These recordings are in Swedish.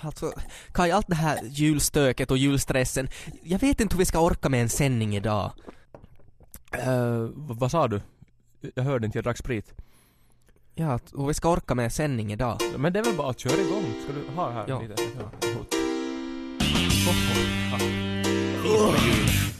Alltså, Kaj, allt det här julstöket och julstressen, jag vet inte hur vi ska orka med en sändning idag. Uh, vad sa du? Jag hörde inte, jag drack sprit. Ja, hur vi ska orka med en sändning idag. Men det är väl bara att köra igång. Ska du ha här Ja. lite? Ja. Oh, oh. Ah.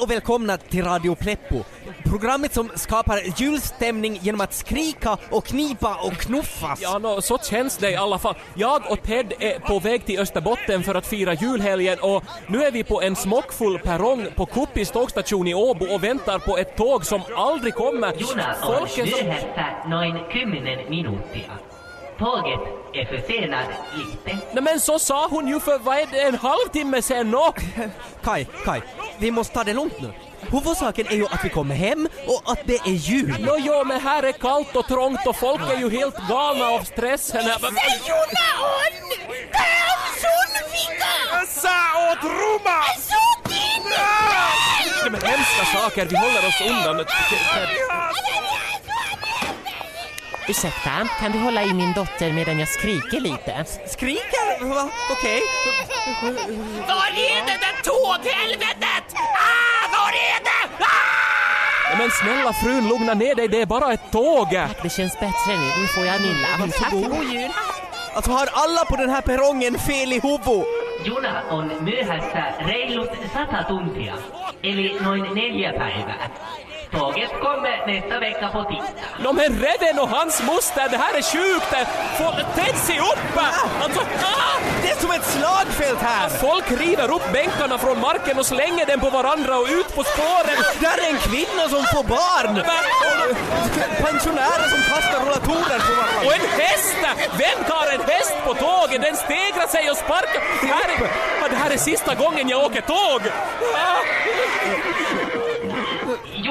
Och välkomna till Radio Pleppo. Programmet som skapar julstämning genom att skrika och knipa och knuffas. Ja, no, så känns det i alla fall. Jag och Ted är på väg till Österbotten för att fira julhelgen och nu är vi på en smockfull perrong på Kuppis tågstation i Åbo och väntar på ett tåg som aldrig kommer. Juna on Folk är så... myöhässä noin 10 minuuttia. Tåget är försenat lite. Nej men så sa hon ju för vad är det, en halvtimme sen nå? Kaj, Kaj, vi måste ta det lugnt nu. Huvudsaken är ju att vi kommer hem och att det är jul. Nå jo, men här är kallt och trångt och folk är ju helt galna av stressen här. Men- Sa åt Roma! Nej, men hemska saker, vi håller oss undan. Ursäkta, kan du hålla i min dotter medan jag skriker lite? Skriker? Va? Okej. Var är det där tåghelvetet? Ah, var är det? Ah! Men snälla frun, lugna ner dig, det är bara ett tåg. Det känns bättre nu, nu får jag nilla. Tack, god jul! Alltså har alla på den här perrongen fel i huvudet? Juna on myöhässä reilut 100 tuntia, eli noin neljä päivää. Tåget kommer nästa vecka på tisdag. Men Reven och hans moster, det här är sjukt! Ted se upp! Alltså, ah! Det är som ett slagfält här! Folk river upp bänkarna från marken och slänger dem på varandra och ut på spåren. Där är en kvinna som får barn! Pensionärer som kastar rollatorer på varandra. Och en häst! Vem tar en häst på tåget? Den stegrar sig och sparkar. Det här är, det här är sista gången jag åker tåg. Ah!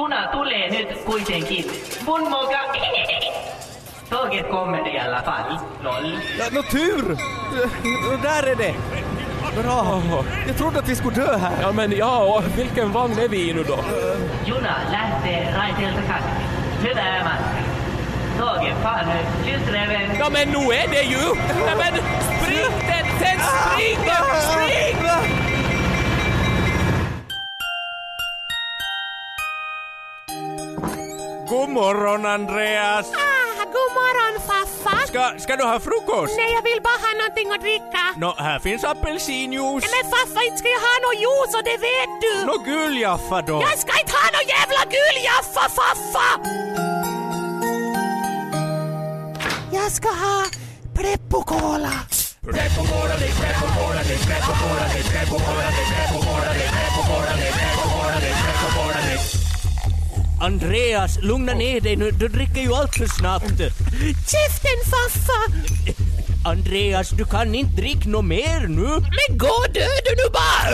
Juna tulee nyt kuitenkin. Mun moka... Tåget kommer i alla fall. Noll. Ja, nå tur! Där är det! Bra! Jag trodde att vi skulle dö här. Ja men ja, och vilken vagn är vi i nu då? Juna lähtee raiteelta kaksi. Hyvää matkaa. Tåget far nu. Ja men nu är det ju! Ja, men spring den! Den springer! Spring! Morgon Andreas! Ah, god morgon farfar! Ska, ska du ha frukost? Nej, jag vill bara ha någonting att dricka. Nå, här finns apelsinjuice. Men farfar, inte ska jag ha någon juice och det vet du! Nå, guljaffa då. Jag ska inte ha någon jävla guljaffa, farfa! Jag ska ha Preppo-cola. Andreas, lugna ner dig nu. Du dricker ju allt för snabbt. Käften farfa! Andreas, du kan inte dricka något mer nu. Men gå död du nu bara!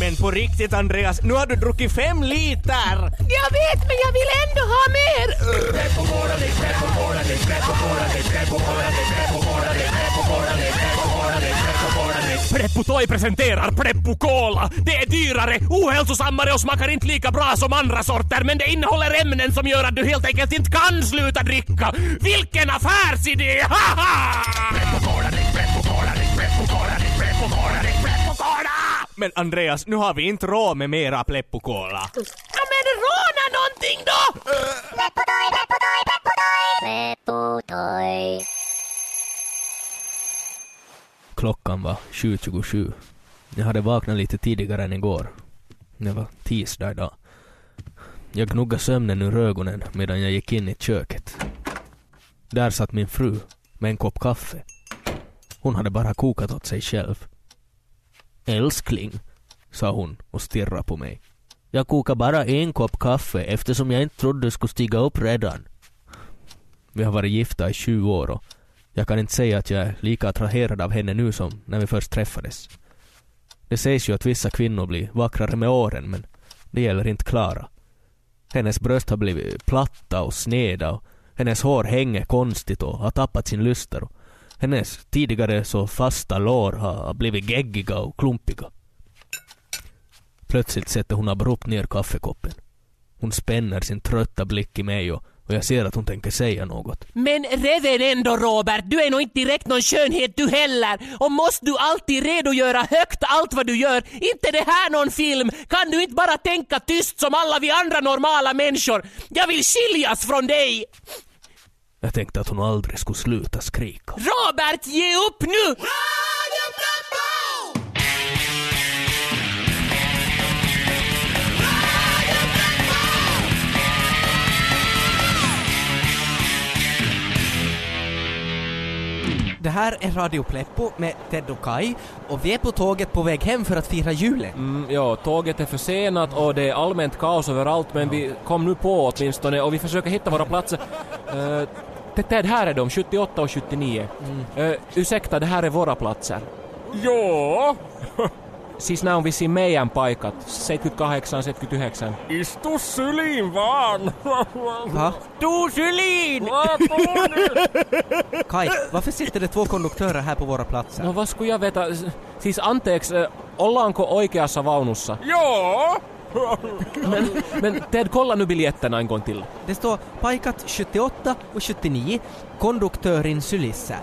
Men på riktigt Andreas, nu har du druckit fem liter! Jag vet, men jag vill ändå ha mer! Preppu Toy presenterar Preppu Cola. Det är dyrare, ohälsosammare och smakar inte lika bra som andra sorter men det innehåller ämnen som gör att du helt enkelt inte kan sluta dricka. Vilken affärsidé! Haha! Men Andreas, nu har vi inte råd med mera Pleppo-cola. Ja, men råna någonting då! Klockan var 7.27. Jag hade vaknat lite tidigare än igår. Det var tisdag idag. Jag gnuggade sömnen ur ögonen medan jag gick in i köket. Där satt min fru med en kopp kaffe. Hon hade bara kokat åt sig själv. Älskling, sa hon och stirrade på mig. Jag kokar bara en kopp kaffe eftersom jag inte trodde du skulle stiga upp redan. Vi har varit gifta i 20 år och jag kan inte säga att jag är lika attraherad av henne nu som när vi först träffades. Det sägs ju att vissa kvinnor blir vackrare med åren men det gäller inte Klara. Hennes bröst har blivit platta och sneda och hennes hår hänger konstigt och har tappat sin lyster. Och hennes tidigare så fasta lår har blivit geggiga och klumpiga. Plötsligt sätter hon abrupt ner kaffekoppen. Hon spänner sin trötta blick i mig och, och jag ser att hon tänker säga något. Men reven ändå Robert, du är nog inte direkt någon skönhet du heller. Och måste du alltid redogöra högt allt vad du gör? Inte det här någon film? Kan du inte bara tänka tyst som alla vi andra normala människor? Jag vill skiljas från dig! Jag tänkte att hon aldrig skulle sluta skrika. Robert, ge upp nu! Det här är Radio Pleppo med Ted och Kai och vi är på tåget på väg hem för att fira julen. Mm, ja, tåget är försenat och det är allmänt kaos överallt men vi kom nu på åtminstone och vi försöker hitta våra platser. Uh, Ted, här är de, 78 och 79. Uh, ursäkta, det här är våra platser. Joo, Siis nämä on vissiin meidän paikat. 78, 79. istu syliin vaan. Va? Du Sjölin! Kai, varför sitter det två konduktörer här på våra platser? No vad skulle jag veta? Siis anteeksi, äh, ollaanko oikeassa vaunussa? Joo. Men, men Ted, kolla nu biljetterna en gång till. Det står pajkat 78 och 79, konduktörin sylissä.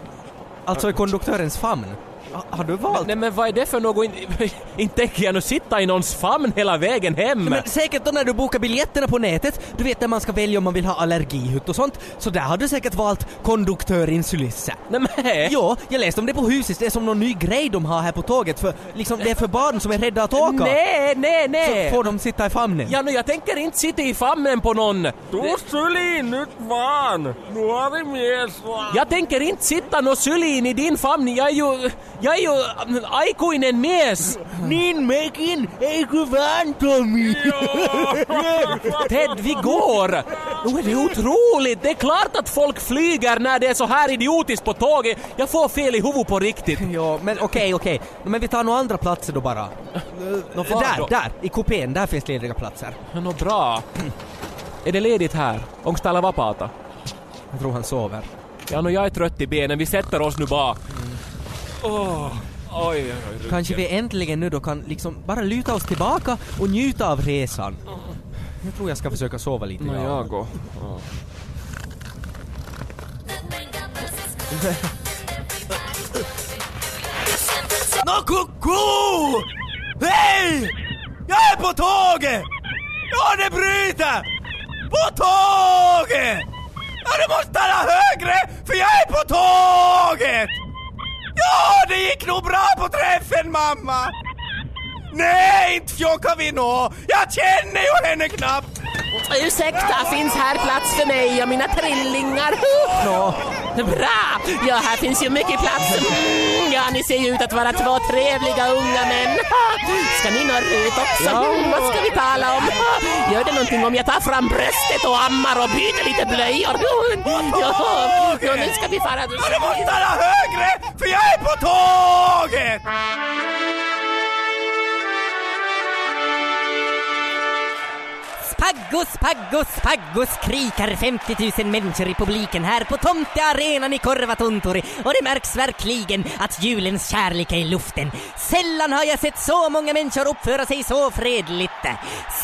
Alltså i konduktörens famn. Ha, har du valt? Nej men vad är det för något? Inte in tänker jag nu sitta i någons famn hela vägen hem. Men säkert då när du bokar biljetterna på nätet, du vet när man ska välja om man vill ha allergihytt och sånt, så där har du säkert valt konduktörin sylissä. Nej men! Jo, jag läste om det på huset, det är som någon ny grej de har här på tåget för liksom det är för barn som är rädda att åka. Nej, nej, nej! Så får de sitta i famnen. Ja, no, jag tänker inte sitta i famnen på någon. Tuu syliin nyt vaan. Nuori mies vaan. Jag tänker inte sitta nå syliin i din famn. Jag är ju, jag är ju mm, aikuinen mies. Niin mekin, eikö vaan Tommy? Ted, vi går! Nu är det otroligt! Det är klart att folk flyger när det är så här idiotiskt på tåget. Jag får fel i huvudet på riktigt. Ja, men okej, okej. Men vi tar några andra platser då bara. Nå, där, då? där! I kupén, där finns lediga platser. Nå bra. Är det ledigt här? Onks täällä vapaata? Jag tror han sover. Ja, no, jag är trött i benen. Vi sätter oss nu bara. Åh, oj, oj, oj. Kanske vi äntligen nu då kan liksom bara luta oss tillbaka och njuta av resan. Jag tror jag ska försöka sova lite. Nå, ja. jag går. Nå koko! Hej! Jag är på tåget! Ja, det bryter! På tåget! Ja, du måste tala högre för jag är på tåget! Ja, det gick nog bra på träffen mamma! Nej, inte fjockar vi nå! Jag känner ju henne knappt! Ursäkta, finns här plats för mig och mina trillingar? Nå, Bra! Ja, här finns ju mycket plats. Mm, ja, ni ser ju ut att vara två trevliga unga män. Ska ni norrut också? Mm, vad ska vi tala om? Gör det någonting om jag tar fram bröstet och ammar och byter lite blöjor? Ja, ja, nu ska vi fara... ja, du måste tala högre för jag är på tåget! Paggos, Paggos, Paggos! Krikar 50 000 människor i publiken här på tomtearenan i Korvatontori och det märks verkligen att julens kärlek är i luften. Sällan har jag sett så många människor uppföra sig så fredligt.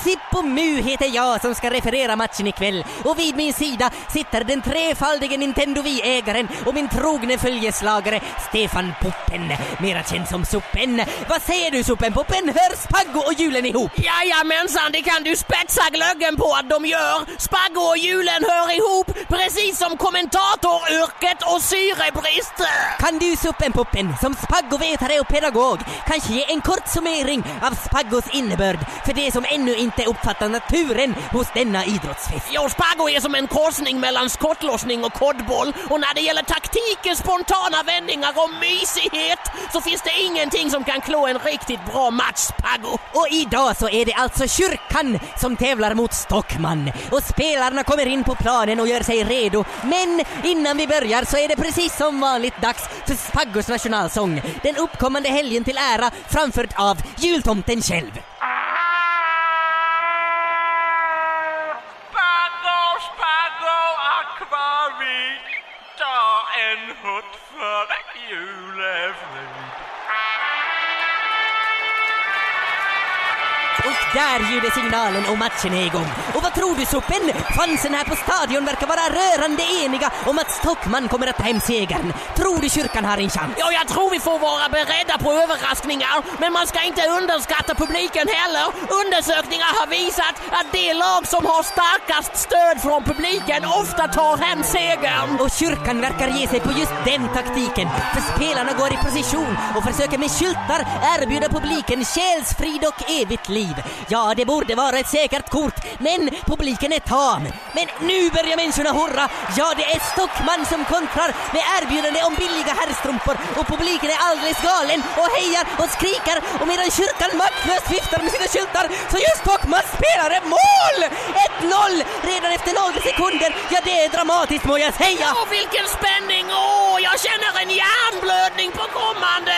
Sippo Mu heter jag som ska referera matchen ikväll och vid min sida sitter den trefaldige Nintendo Wii-ägaren och min trogne följeslagare Stefan Puppen, mera känd som Suppen. Vad säger du Suppen Puppen? hörs Paggo och julen ihop? Jajamensan, det kan du spetsa glögg ögon på att de gör. Spaggo och julen hör ihop, precis som kommentatoryrket och syrebrist. Kan du Suppenpuppen, som spaggovetare och pedagog, kanske ge en kort summering av spaggos innebörd för de som ännu inte uppfattar naturen hos denna idrottsfest? Jo, Spaggo är som en korsning mellan skottlossning och kodboll och när det gäller taktiken, spontana vändningar och mysighet så finns det ingenting som kan klå en riktigt bra match, Spaggo. Och idag så är det alltså kyrkan som tävlar mot mot Stockman och spelarna kommer in på planen och gör sig redo. Men innan vi börjar så är det precis som vanligt dags för Spaggos nationalsång. Den uppkommande helgen till ära framförd av jultomten själv. Där ljuder signalen och matchen är igång. Och vad tror du Suppen? Fansen här på stadion verkar vara rörande eniga om att Stockman kommer att ta hem segern. Tror du kyrkan har en chans? Ja, jag tror vi får vara beredda på överraskningar, men man ska inte underskatta publiken heller. Undersökningar har visat att det lag som har starkast stöd från publiken ofta tar hem segern. Och kyrkan verkar ge sig på just den taktiken. För spelarna går i position och försöker med skyltar erbjuda publiken själsfrid och evigt liv. Ja, det borde vara ett säkert kort, men publiken är tam. Men nu börjar människorna hurra. Ja, det är Stockman som kontrar med erbjudande om billiga herrstrumpor och publiken är alldeles galen och hejar och skriker och medan kyrkan maktlöst viftar med sina skyltar så gör Stockman spelare mål! 1-0 redan efter några sekunder. Ja, det är dramatiskt må jag säga. Åh, vilken spänning! Åh, jag känner en hjärnblödning på kommande!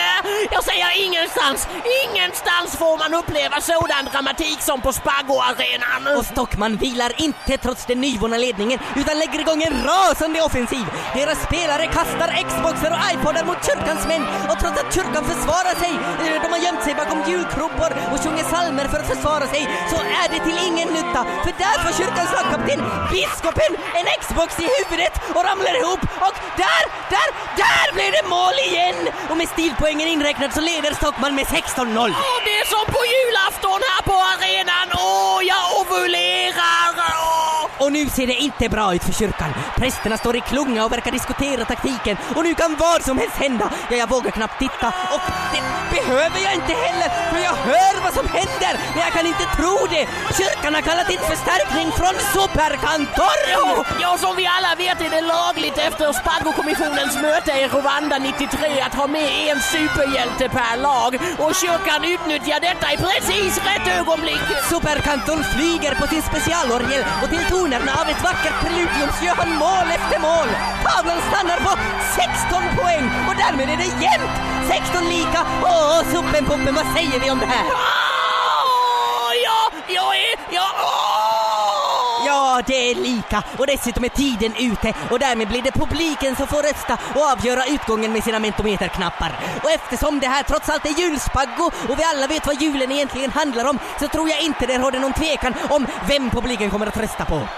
Jag säger ingenstans, ingenstans får man uppleva sådan dramatik som på Spago-arenan. Och Stockman vilar inte trots den nyvunna ledningen utan lägger igång en rasande offensiv. Deras spelare kastar Xboxer och iPodar mot kyrkans män och trots att kyrkan försvarar sig, eh, de har gömt sig bakom julkrubbor och sjunger psalmer för att försvara sig, så är det till ingen nytta. För där får kyrkans lagkapten, biskopen, en Xbox i huvudet och ramlar ihop och där, där, där blir det mål igen! Och med stilpoängen inräknad så leder Stockman med 16-0. Åh, det är som på julafton här på arenan. Åh, jag ovulerar! Åh. Och nu ser det inte bra ut för kyrkan. Prästerna står i klunga och verkar diskutera taktiken. Och nu kan vad som helst hända. Ja, jag vågar knappt titta. Och det behöver jag inte heller, för jag hör vad som händer. Men jag kan inte tro det. Kyrkan har kallat in förstärkning från Superkantor. Ja, som vi alla vet är det lagligt efter Spago-kommissionens möte i Rwanda 93 att ha med en superhjälte per lag. Och kyrkan utnyttjar detta i precis rätt ögonblick. Superkantor flyger på sin specialorgel och till tonerna av ett vackert preludium så gör han mål efter mål. Tavlan stannar på 16 poäng och därmed är det jämnt. 16 lika. Åh, Suppenpuppen, vad säger vi om det här? Åh, ja, jag är... Ja, åh! Ja, det är lika och dessutom är tiden ute och därmed blir det publiken som får rösta och avgöra utgången med sina mentometerknappar. Och eftersom det här trots allt är julspaggo och vi alla vet vad julen egentligen handlar om så tror jag inte det råder någon tvekan om vem publiken kommer att rösta på.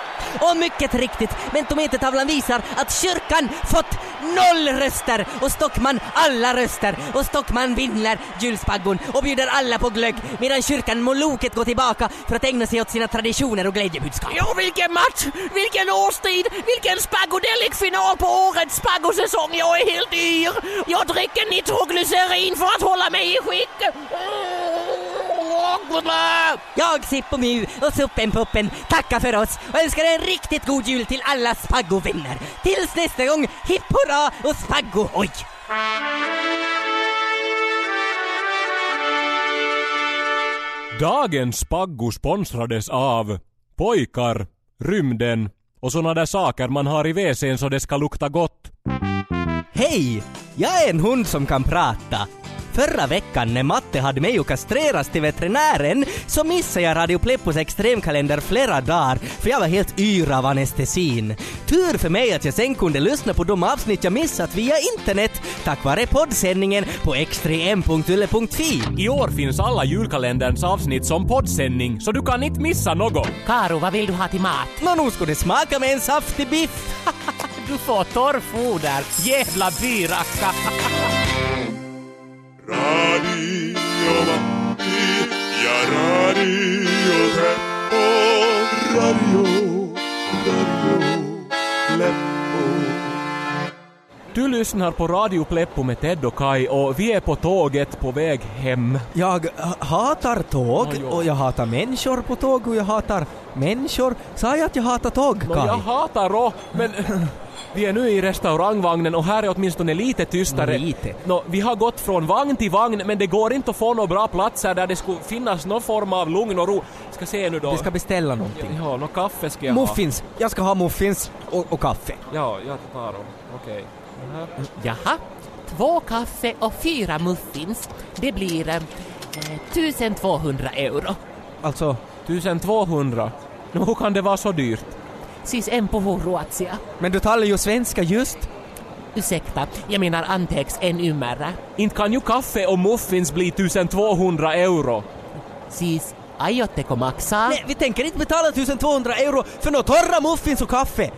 Och mycket riktigt, mentometertavlan visar att kyrkan fått noll röster och Stockman alla röster och Stockman vinner julspaggon och bjuder alla på glögg medan kyrkan Moloket går tillbaka för att ägna sig åt sina traditioner och glädjebudskap. Ja, vilken match! Vilken årstid! Vilken Spagodelic-final på årets spaggosäsong! Jag är helt yr! Jag dricker nitroglycerin för att hålla mig i skick! Jag, Sippo Mu och Suppenpuppen tackar för oss och önskar en riktigt god jul till alla Spaggo-vänner. Tills nästa gång, hipp hurra och Spaggo hoj! Dagens Spaggo sponsrades av pojkar, rymden och såna där saker man har i WC'n så det ska lukta gott. Hej! Jag är en hund som kan prata. Förra veckan när Matte hade mig och kastreras till veterinären så missade jag Radio Pleppos extremkalender flera dagar för jag var helt yr av anestesin. Tur för mig att jag sen kunde lyssna på de avsnitt jag missat via internet tack vare poddsändningen på extrem.yle.fi. I år finns alla julkalenderns avsnitt som poddsändning så du kan inte missa något. Karo, vad vill du ha till mat? Nå, nu skulle det smaka med en saftig biff. Du får torrfoder, jävla byracka! Radio Matti ja Radio Teppo. Radio, Radio Pleppo. Du lyssnar på Radio Pleppo med Ted och Kai och vi är på tåget på väg hem. Jag hatar tåg och jag hatar människor på tåg och jag hatar människor. Sa jag att jag hatar tåg, Nå, Kai? jag hatar rå, men vi är nu i restaurangvagnen och här är åtminstone lite tystare. Lite. Nå, vi har gått från vagn till vagn men det går inte att få några bra platser där det skulle finnas någon form av lugn och ro. Ska se nu då. Vi ska beställa någonting. Ja, något kaffe ska jag ha. Muffins! Jag ska ha muffins och, och kaffe. Ja, jag tar dem. Okej. Jaha, två kaffe och fyra muffins. Det blir eh, 1200 euro. Alltså, 1200. Nå, hur kan det vara så dyrt? Siis en puhu ruotsia. men du talar ju svenska just. Ursäkta, jag menar anteeksi, en ymmärrä. Inte kan ju kaffe och muffins bli 1200 euro. Siis, aiotteko maksaa? Nej, vi tänker inte betala 1200 euro för några torra muffins och kaffe.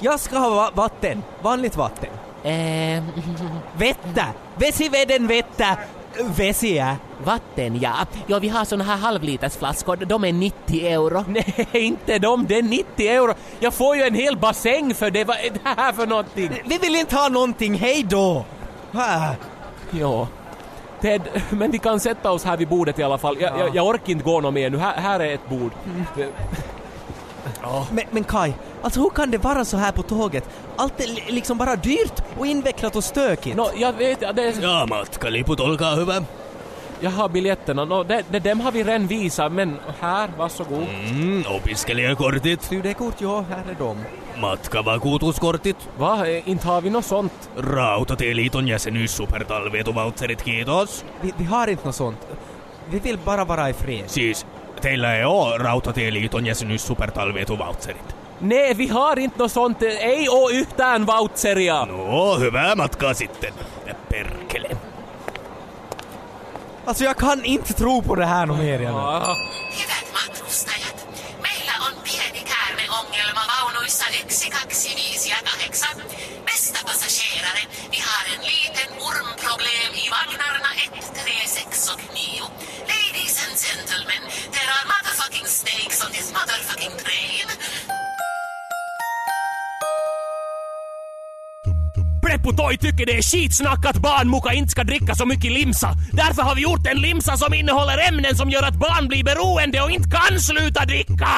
Jag ska ha va- vatten. Vanligt vatten. Eh, Vettä! Vesiveden vettä! Vesiä! vatten ja. Ja, vi har såna här halvlitersflaskor. De är 90 euro. Nej, inte de, det är 90 euro. Jag får ju en hel bassäng för det. Vad är det här för någonting? Vi vill inte ha någonting, hej då! Ah, Ja. Ted, men vi kan sätta oss här vid bordet i alla fall. Jag, jag, jag orkar inte gå något mer nu. Här, här är ett bord. Men, men Kai, alltså hur kan det vara så här på tåget? Allt är li- liksom bara dyrt och invecklat och stökigt. Nå, jag vet, ja, det är, Ja, matkaliput, olkaa hyvä. jag har biljetterna. Nå, det, det, dem har vi redan visat, men här, varsågod. Mm, opiskelijakortit, Du, det är kort, ja, här är de. matkavakuutuskortit, Va? Eh, Inte har vi något sånt? Rautatieliiton jäsenyys supertalvetuvautserit, kiitos. Vi, vi har inte något sånt. Vi vill bara vara i fred. Siis, teillä ei oo Rautatieliiton jäsenyys supertalvetuvautserit. Nej, vi har inte något sånt. Ei oo yhtään voucheria. No, hyvää matkaa sitten. Perkele. Alltså jag kan inte tro på det här något mer. Ah. Preppo tycker det är skitsnack att barn muka inte ska dricka så mycket limsa. Därför har vi gjort en limsa som innehåller ämnen som gör att barn blir beroende och inte kan sluta dricka!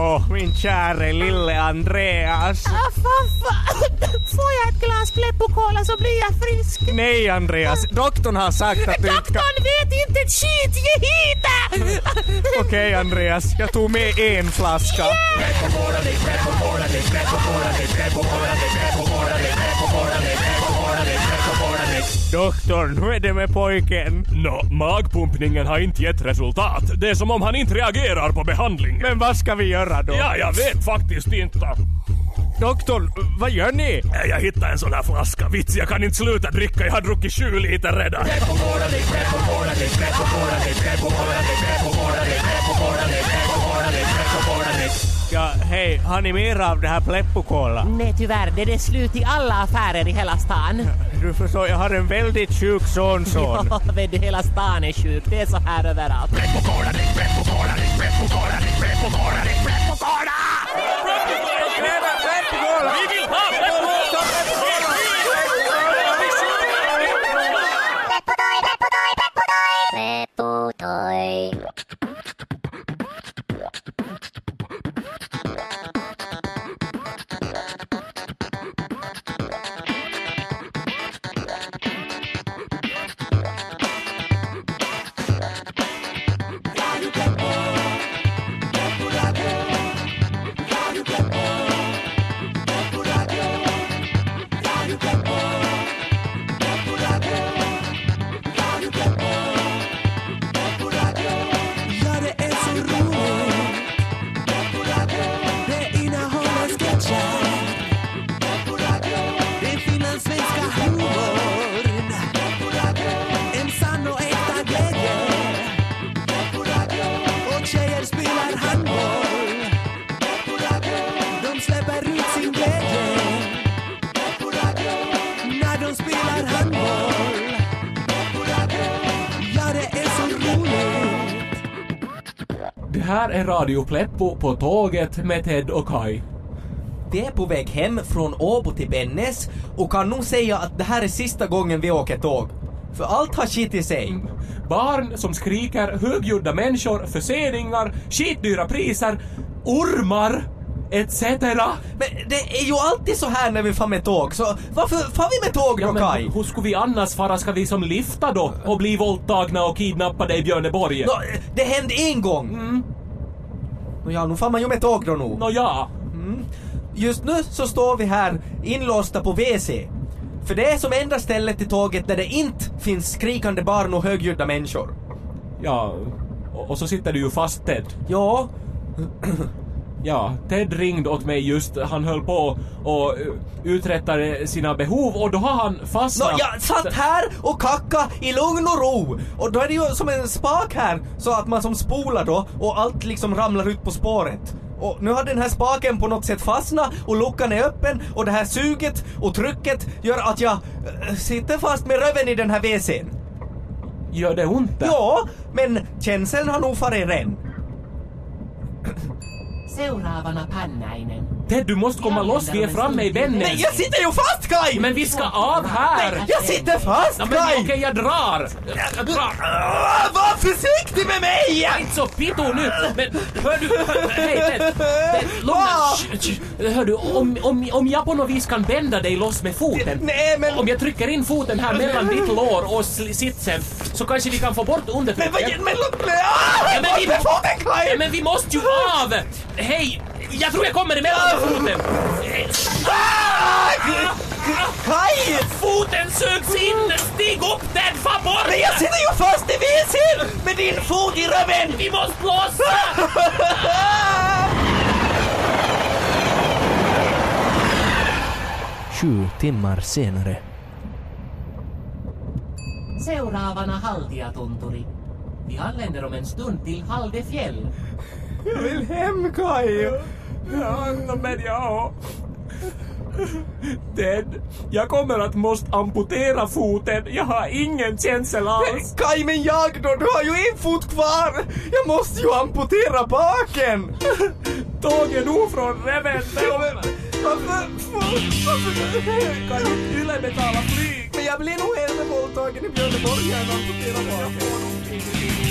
Åh, min käre lille Andreas. Ah, faffa! Får jag ett glas Pleppo-cola så blir jag frisk. Nej, Andreas. Doktorn har sagt att du inte ska... Doktorn vet inte ett skit, ge hit! Okej, Andreas. Jag tog med en flaska. Doktorn, hur är det med pojken? Nå, magpumpningen har inte gett resultat. Det är som om han inte reagerar på behandlingen. Men vad ska vi göra då? Ja, jag vet faktiskt inte. Doktorn, vad gör ni? Jag hittade en sån här flaska. Vits, jag kan inte sluta dricka. Jag har druckit sju liter redan. Ja, hej, har ni mer av det här Pleppo-cola? Nej tyvärr, det är slut i alla affärer i hela stan. Du förstår, jag har en väldigt sjuk sonson. Ja, vet du, hela stan är sjuk. Det är så här överallt. Radio Pleppo, Radio Pleppo, Pleppo Radio. Här är Radio Pleppo på tåget med Ted och Kai. Vi är på väg hem från Åbo till Bennes och kan nog säga att det här är sista gången vi åker tåg. För allt har skitit sig. Barn som skriker, högljudda människor, förseningar, skitdyra priser, ormar, etc. Men det är ju alltid så här när vi far med tåg, så varför far vi med tåg då Ja, Kaj? men hur skulle vi annars fara? Ska vi som lifta då och bli våldtagna och kidnappade i Björneborg? Nå, det hände en gång! Mm. Ja, nu far man ju med tåg då nog. Nå ja. Just nu så står vi här inlåsta på WC. För det är som enda stället i tåget där det inte finns skrikande barn och högljudda människor. Ja, och och så sitter du ju fast Ted. Ja, Ja, Ted ringde åt mig just, han höll på och eh, uträttade sina behov och då har han Nå, fastnat. jag satt här och kacka i lugn och ro. Och då är det ju som en spak här, så att man som spolar då och allt liksom ramlar ut på spåret. Och nu har den här spaken på något sätt fastnat och luckan är öppen och det här suget och trycket gör att jag äh, sitter fast med röven i den här WC'n. Gör det ont? där? Ja, men känseln har nog farit ren. Seuraavana Pannäinen. Ted, du måste komma loss, vi är framme i Vännäs. Nej, jag sitter ju fast Kaj! Men vi ska av här! Jag sitter fast Ja, men okej, Kaj! jag drar! Jag drar! Var försiktig med mig! Är inte så pitto nu! Men hör du, hör, hej Ted! Ted, lugna Ah! Hör du, om, om, om jag på något vis kan bända dig loss med foten. Nej, men- Om jag trycker in foten här mellan ditt lår och sitsen så kanske vi kan få bort Men undertrycket. vad... Men... Ah! Ja, men vi- Ja, Kaj! men vi måste ju av! Hej! Jag tror jag kommer emellan med foten. Kaj! Foten sögs in! Stig upp den, fa bort! Men jag sitter ju fast i WC'n med din fot i röven! Vi måste blåsa! Sju timmar senare. Seuraavana Haltiatunturi. Vi anländer om en stund till Haldefjäll. Jag vill hem Kaj! Men ja. Ted, jag kommer att måste amputera foten. Jag har ingen känsel alls. Kaj men jag då? Du har ju en fot kvar! Jag måste ju amputera baken! Tåget nog från Reventlow. Varför... Varför... Kan inte Yle betala flyg? Men jag blir nog hellre våldtagen i Björneborg än amputerad baken.